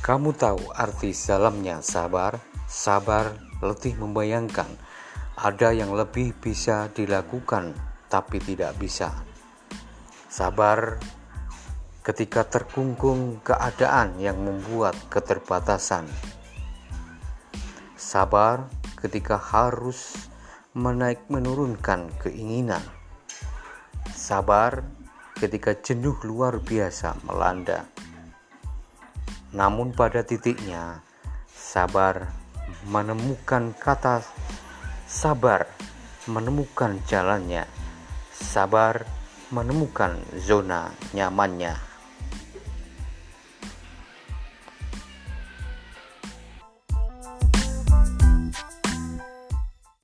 Kamu tahu arti dalamnya sabar? Sabar letih membayangkan ada yang lebih bisa dilakukan tapi tidak bisa. Sabar ketika terkungkung keadaan yang membuat keterbatasan. Sabar ketika harus menaik menurunkan keinginan. Sabar ketika jenuh luar biasa melanda. Namun pada titiknya, sabar menemukan kata sabar, menemukan jalannya, sabar menemukan zona nyamannya.